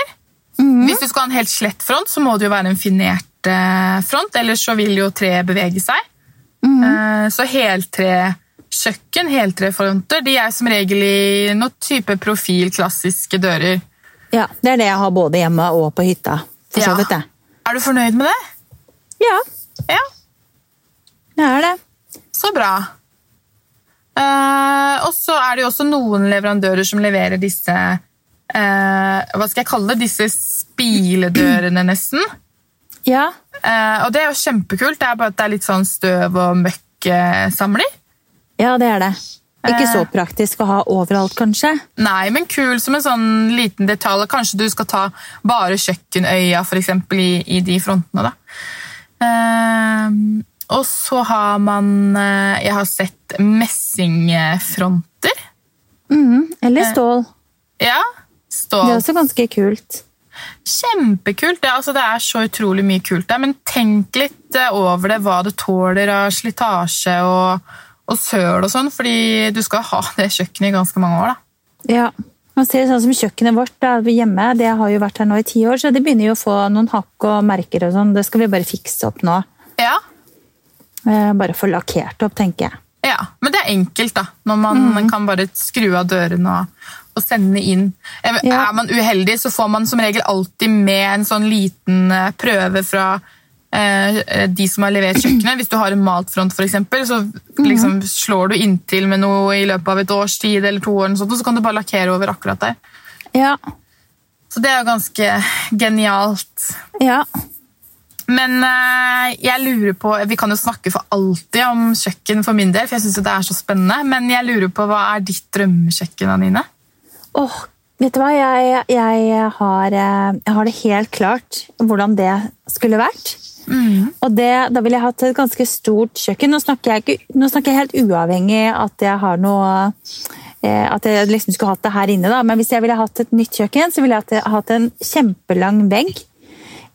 Speaker 1: Hvis du skal ha en helt slett front, så må det jo være en finert eh, front, ellers så vil jo treet bevege seg. Eh, så heltrekjøkken, heltrefronter, de er som regel i noen type profil, klassiske dører.
Speaker 2: Ja, Det er det jeg har både hjemme og på hytta. For så vidt det.
Speaker 1: Er du fornøyd med det?
Speaker 2: Ja,
Speaker 1: Ja,
Speaker 2: det er det.
Speaker 1: så bra. Eh, og så er det jo også noen leverandører som leverer disse eh, Hva skal jeg kalle det? Disse spiledørene, nesten.
Speaker 2: Ja,
Speaker 1: Eh, og det er jo kjempekult. Det er bare at det er litt sånn støv og møkk-samler.
Speaker 2: ja det er det. Ikke så praktisk å ha overalt, kanskje.
Speaker 1: Nei, men kul som en sånn liten detalj. Kanskje du skal ta bare kjøkkenøya for eksempel, i, i de frontene. da. Eh, og så har man eh, Jeg har sett messingfronter.
Speaker 2: Mm, Eller stål.
Speaker 1: Ja. stål.
Speaker 2: Det er også ganske kult.
Speaker 1: Kjempekult. Ja, altså, det er så utrolig mye kult der. Men tenk litt eh, over det, hva det tåler av slitasje og, og søl og sånn, fordi du skal ha det kjøkkenet i ganske mange år. da.
Speaker 2: Ja. Man ser sånn som Kjøkkenet vårt da, hjemme det har jo vært her nå i ti år, så det begynner jo å få noen hakk og merker. og sånn. Det skal vi bare fikse opp nå.
Speaker 1: Ja,
Speaker 2: Eh, Bare få lakkert opp, tenker jeg.
Speaker 1: Ja, men det er enkelt, da. Når man kan bare skru av dørene og, og sende inn. Er
Speaker 2: Ja.
Speaker 1: er man uheldig, så får man som regel alltid med en sånn liten eh, prøve fra eh, de som har levert kjøkkenet. Hvis du har en malt front, for eksempel, så liksom slår du inntil med noe i løpet av et års tid, eller to år, sånt, og så kan du bare lakkere over akkurat der.
Speaker 2: Ja.
Speaker 1: Så det er jo ganske genialt.
Speaker 2: ja.
Speaker 1: Men eh, jeg lurer på Vi kan jo snakke for alltid om kjøkken for min del, for jeg synes det er så spennende. Men jeg lurer på hva er ditt drømmekjøkken, Anine?
Speaker 2: Åh, vet du hva? Jeg, jeg, har, eh, jeg har det helt klart hvordan det skulle vært. Og det, da ville jeg hatt et ganske stort kjøkken. Nå snakker jeg, ikke, nå snakker jeg helt uavhengig at jeg har noe eh, At jeg liksom skulle hatt det her inne, da. Men hvis jeg ville hatt et nytt kjøkken, så ville jeg hatt, hatt en kjempelang vegg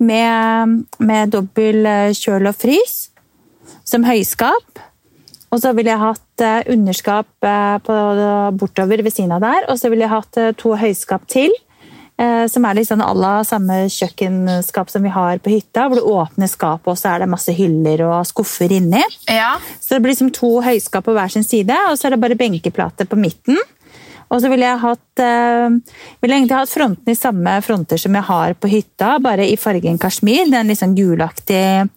Speaker 2: med, med dobbel eh, kjøl og frys som høyskap. Og så ville jeg hatt eh, underskap eh, på, bortover ved siden av der. Og så ville jeg hatt to høyskap til. eh, Som er litt sånn à la samme kjøkkenskap som vi har på hytta. Hvor du åpner skapet, og så er det masse hyller og skuffer inni.
Speaker 1: Ja,
Speaker 2: Så det blir liksom to høyskap på hver sin side, og så er det bare benkeplate på midten. Og så ville jeg hatt eh, ville egentlig hatt frontene i samme fronter som jeg har på hytta, bare i fargen kasjmir. Den litt sånn gulaktig,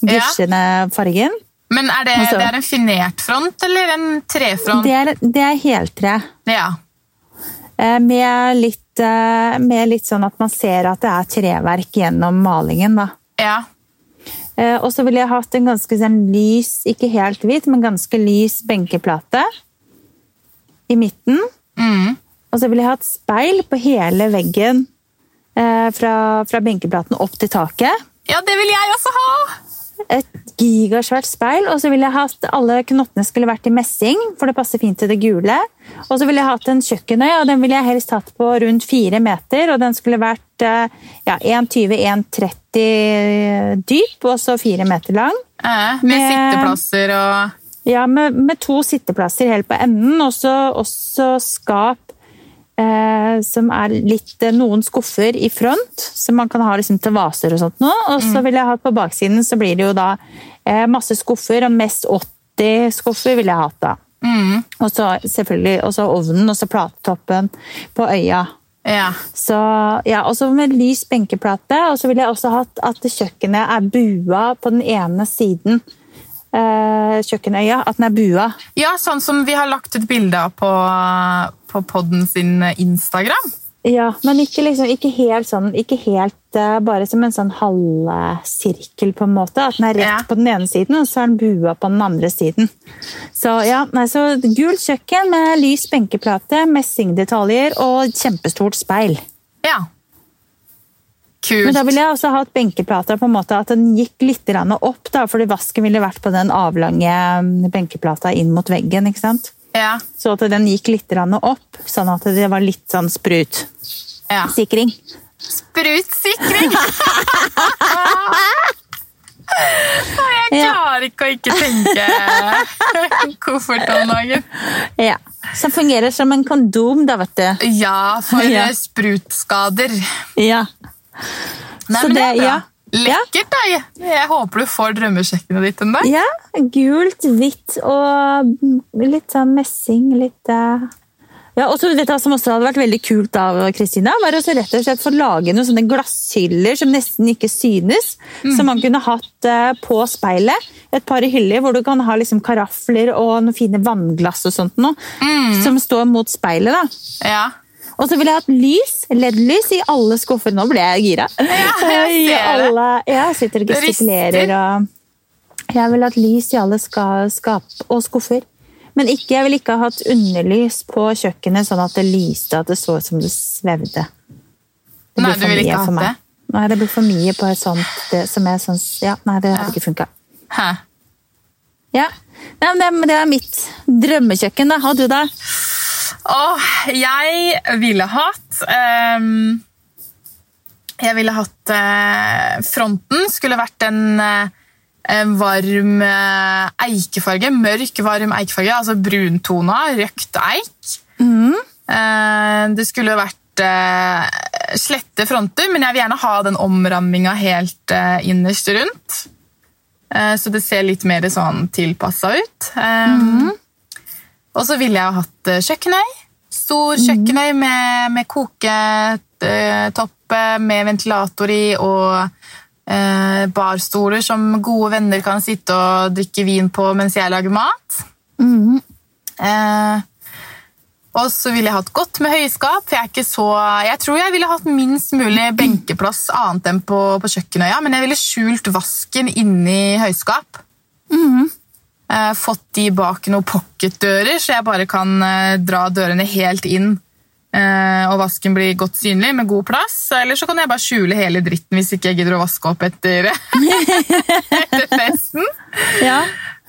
Speaker 2: gusjende fargen.
Speaker 1: Men er det, det er en finert front eller en trefront?
Speaker 2: Det er, det er heltre.
Speaker 1: Ja.
Speaker 2: Eh, Med litt, eh, med litt sånn at man ser at det er treverk gjennom malingen. Da.
Speaker 1: ja.
Speaker 2: Og så ville jeg hatt en ganske sånn lys, ikke helt hvit, men ganske lys benkeplate i midten.
Speaker 1: Mm.
Speaker 2: Og så ville jeg ha et speil på hele veggen eh, fra, fra benkeplaten opp til taket.
Speaker 1: Ja, det vil jeg også ha!
Speaker 2: Et gigasvært speil, og så ville jeg hatt alle knottene skulle vært i messing, for det passer fint til det gule. Og så ville jeg hatt en kjøkkenøy, og den ville jeg helst hatt på rundt fire meter. Og den skulle vært eh, ja, 1,20-1,30 dyp, og så fire meter lang.
Speaker 1: Eh, med
Speaker 2: Med-
Speaker 1: sitteplasser og
Speaker 2: Ja, med, med to sitteplasser helt på enden, og så også skap eh, som er litt eh, Noen skuffer i front, som man kan ha liksom til vaser og sånt nå. Og så vil jeg ha på baksiden, så blir det jo da eh, masse skuffer, og mest 80 skuffer ville jeg hatt da.
Speaker 1: mm,
Speaker 2: Og så selvfølgelig også ovnen, og så platetoppen på øya.
Speaker 1: Ja.
Speaker 2: Så, ja, og så med lys benkeplate, og så ville jeg også hatt at kjøkkenet er bua på den ene siden. Eh, kjøkkenøya, at den er bua.
Speaker 1: ja, sånn som vi har lagt ut bilde av på, på podden sin Instagram.
Speaker 2: Ja, men ikke, liksom, ikke helt sånn, ikke helt uh, bare som en sånn halvsirkel på en måte. At den er rett
Speaker 1: Ja.
Speaker 2: på den ene siden, og så er den bua på den andre siden. Så ja, nei, så gult kjøkken med lys benkeplate, messingdetaljer og kjempestort speil.
Speaker 1: Ja. Kult.
Speaker 2: Men da ville jeg også hatt benkeplata på en måte at den gikk litt opp, da, fordi vasken ville vært på den avlange mm, benkeplata inn mot veggen. ikke sant?
Speaker 1: Ja.
Speaker 2: Så at den gikk litt opp, sånn at det var litt sånn sprutsikring.
Speaker 1: ja. Sprutsikring! Jeg
Speaker 2: Ja.
Speaker 1: klarer ikke å ikke tenke koffert om dagen.
Speaker 2: Ja. Som fungerer som en kondom, da, vet du.
Speaker 1: Ja, for
Speaker 2: Ja.
Speaker 1: sprutskader.
Speaker 2: Ja.
Speaker 1: Nei,
Speaker 2: Så
Speaker 1: men det er
Speaker 2: det-
Speaker 1: bra.
Speaker 2: ja.
Speaker 1: Lekkert, da. Jeg- Jeg håper du får drømmekjøkkenet ditt en dag.
Speaker 2: ja. Gult, hvitt og litt sånn messing. Litt eh, Ja, og så vet du som også hadde vært veldig kult av Kristina, var også rett og slett få lage noen sånne glasshyller som nesten ikke synes, som man kunne hatt eh, på speilet. Et par hyller hvor du kan ha liksom karafler og noen fine vannglass og sånt noe, som står mot speilet. da.
Speaker 1: Ja.
Speaker 2: Og så vil jeg ha et lys, LED-lys i alle skuffer. Nå ble jeg gira.
Speaker 1: Ja,
Speaker 2: jeg
Speaker 1: ser det.
Speaker 2: jeg sitter og gestikulerer og Jeg ha et lys i alle ska, skap og skuffer. Men ikke, jeg ville ikke ha hatt underlys på kjøkkenet, sånn at det lyste at det så ut som det svevde. Det
Speaker 1: Nei, du ville ikke hatt det?
Speaker 2: Nei, det blir for mye på et sånt det, som jeg syns Ja, nei, det hadde ikke funka. Ja. Nei, men det, det er mitt drømmekjøkken, da. Har du, da?
Speaker 1: Åh, jeg ville hatt um, Jeg ville hatt uh, Fronten skulle vært en, uh, varm uh, eikefarge. Mørk, varm eikefarge. Altså bruntona, røkt eik. Eh, det skulle vært slette fronter, men jeg vil gjerne ha den omramminga helt innerst rundt. Så det ser litt mer sånn tilpassa ut. Um, Og så ville jeg hatt eh, kjøkkenøy. Stor kjøkkenøy med, med koketopp med ventilator i og eh, barstoler som gode venner kan sitte og drikke vin på mens jeg lager mat. Eh, og så ville jeg hatt godt med høyskap. for Jeg, er ikke så, jeg tror jeg ville hatt minst mulig benkeplass annet enn på, på kjøkkenøya, men jeg ville skjult vasken inni høyskap. Eh, fått de bak noen pocketdører, så jeg bare kan eh, dra dørene helt inn. eh, og vasken blir godt synlig med god plass. Eller så kan jeg bare skjule hele dritten hvis ikke jeg gidder å vaske opp etter, etter festen.
Speaker 2: Ja.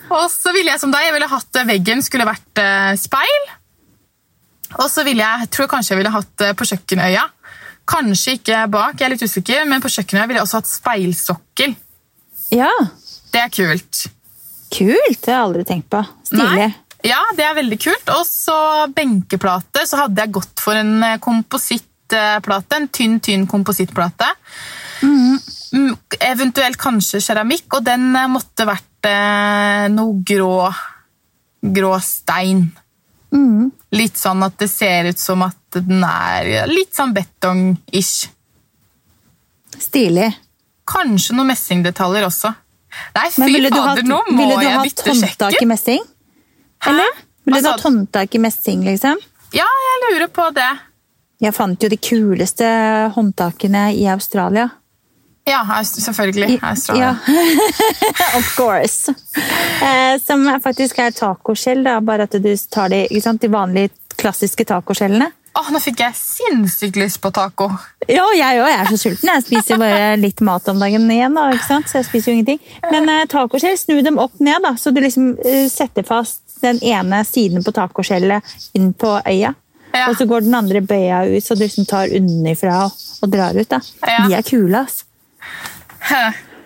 Speaker 1: Og så ville jeg som deg, jeg ville hatt eh, veggen skulle vært eh, speil. Og så ville jeg, jeg tror kanskje jeg ville hatt eh, på kjøkkenøya. Kanskje ikke bak, jeg er litt usikker, men på kjøkkenøya ville jeg også hatt speilsokkel.
Speaker 2: ja.
Speaker 1: Det er kult.
Speaker 2: Kult! Det har jeg aldri tenkt på. Stilig.
Speaker 1: Nei. Ja, det er veldig kult. Og så benkeplate, så hadde jeg gått for en eh, komposittplate. En tynn, tynn komposittplate. Mm, Eventuelt kanskje keramikk, og den eh, måtte vært eh, noe grå, grå stein.
Speaker 2: Mm.
Speaker 1: Litt sånn at det ser ut som at den er litt sånn betong-ish.
Speaker 2: Stilig.
Speaker 1: Kanskje noen messingdetaljer også. Nei, fy
Speaker 2: Men ville du
Speaker 1: fader, nå må
Speaker 2: ville du hatt håndtak i messing? Eller? Ville du hatt håndtak i messing, liksom?
Speaker 1: Ja, jeg lurer på det.
Speaker 2: Jeg fant jo de kuleste håndtakene i Australia.
Speaker 1: Ja, selvfølgelig. Australia.
Speaker 2: Ja. of course. Eh, som faktisk er tacoskjell, da, bare at du tar de, de vanlige klassiske tacoskjellene.
Speaker 1: Åh, nå fikk jeg sinnssykt lyst på taco.
Speaker 2: Ja, jeg òg. Jeg er så sulten. Jeg spiser bare litt mat om dagen igjen. Da, ikke sant? Så jeg spiser jo ingenting. Men eh, tacoskjell, snu dem opp ned, da, så du liksom eh, setter fast den ene siden på tacoskjellet inn på øya.
Speaker 1: Ja.
Speaker 2: Og så går den andre bøya ut, så du liksom tar unnafra og, og drar ut. da.
Speaker 1: Ja.
Speaker 2: De er kule, ass.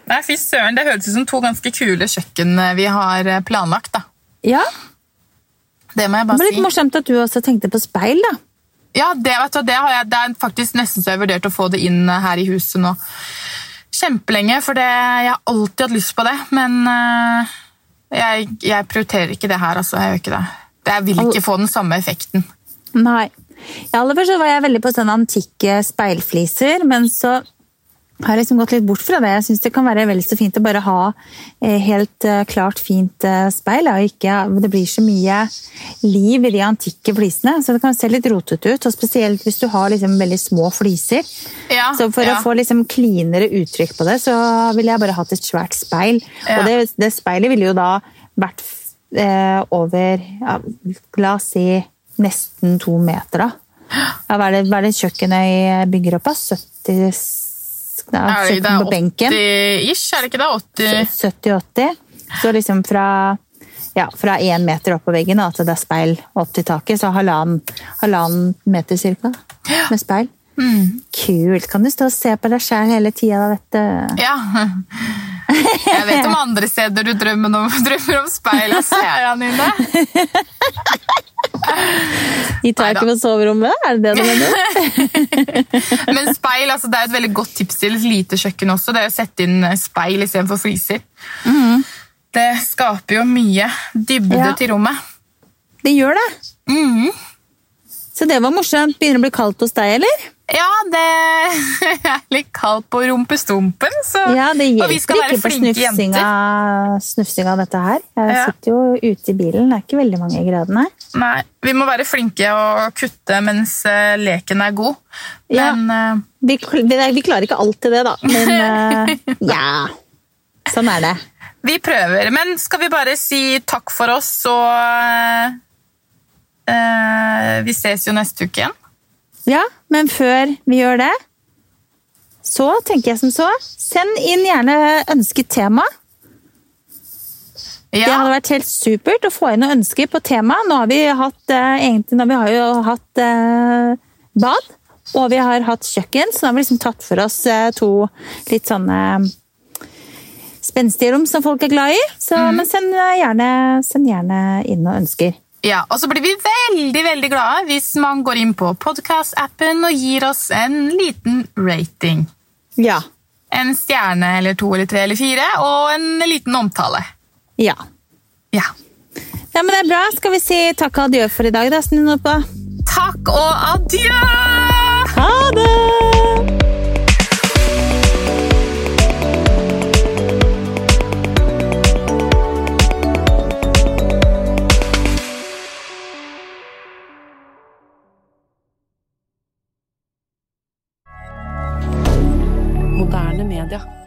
Speaker 1: Nei, fy søren, Det høres ut som to ganske kule kjøkken eh, vi har eh, planlagt. da.
Speaker 2: Ja,
Speaker 1: Det må jeg bare si.
Speaker 2: Det var litt
Speaker 1: si.
Speaker 2: morsomt at du også tenkte på speil, da.
Speaker 1: Ja, det, vet du, det, har jeg, det er faktisk nesten så jeg har vurdert å få det inn eh, her i huset nå. Kjempelenge, for det, jeg har alltid hatt lyst på det. Men uh, jeg, jeg prioriterer ikke det her, altså. Jeg gjør ikke det. det. Jeg vil ikke få den samme effekten.
Speaker 2: Nei. I aller først var jeg veldig på sånne antikke speilfliser, men så har liksom gått litt bort fra det. Jeg syns det kan være vel så fint å bare ha eh, helt eh, klart fint eh, speil. Og ikke, det blir så mye liv i de antikke flisene, så det kan se litt rotete ut. og Spesielt hvis du har liksom veldig små fliser.
Speaker 1: Ja,
Speaker 2: Så for
Speaker 1: ja.
Speaker 2: å få liksom klinere uttrykk på det, så ville jeg bare hatt et svært speil.
Speaker 1: Ja.
Speaker 2: Og det, det speilet ville jo da vært eh, over ja, La oss si nesten to meter, da. Ja, hva, er det, hva er det kjøkkenet bygger opp av? 70 ja,
Speaker 1: Er det, det er
Speaker 2: benken?
Speaker 1: 80-ish, er det ikke det? 80?
Speaker 2: 70-80. Så liksom fra ja, fra én meter opp på veggen og til det er speil opp til taket. Så halvannen, halvannen meter cirka med speil. Kult. Kan du stå og se på deg sjæl hele tida, vet du.
Speaker 1: Ja. Jeg vet om andre steder du drømmer om, drømmer om speil og ser han inne.
Speaker 2: I taket på soverommet, er det det du mener?
Speaker 1: Men speil altså, det er et veldig godt tips til et lite kjøkken også. Det er å sette inn speil istedenfor fliser. Det skaper jo mye dybde
Speaker 2: Ja.
Speaker 1: til rommet.
Speaker 2: Det gjør det.
Speaker 1: Mm.
Speaker 2: Så det var morsomt. Begynner å bli kaldt hos deg, eller?
Speaker 1: Ja, det er litt kaldt på rumpestumpen, så
Speaker 2: Ja, det hjelper ikke på snufsinga, snufsinga av dette her. Jeg
Speaker 1: Ja.
Speaker 2: sitter jo ute i bilen, det er ikke veldig mange gradene.
Speaker 1: Nei, Vi må være flinke og kutte mens eh, leken er god. Men ja.
Speaker 2: Vi, vi, vi klarer ikke alltid det, da. Men eh, ja. Sånn er det.
Speaker 1: vi prøver. Men skal vi bare si takk for oss, og uh, Vi ses jo neste uke igjen.
Speaker 2: Ja, men før vi gjør det, så tenker jeg som så. Send inn gjerne ønsket tema. Det hadde vært helt supert å få inn noen ønsker på tema. Nå har vi hatt eh, egentlig, vi har jo hatt eh, bad, og vi har hatt kjøkken, så nå har vi liksom tatt for oss eh, to litt sånne spenstige rom som folk er glad i. Så, Men send eh, gjerne, send gjerne inn noen ønsker.
Speaker 1: Ja. Og så blir vi veldig veldig glade hvis man går inn på podkast-appen og gir oss en liten rating.
Speaker 2: Ja.
Speaker 1: En stjerne eller to eller tre eller fire, og en liten omtale.
Speaker 2: Ja.
Speaker 1: Ja.
Speaker 2: ja, men det er bra. Skal vi si takk og adjø for i dag, da? Snu nå på.
Speaker 1: Takk og adjø!
Speaker 2: Ha det! media.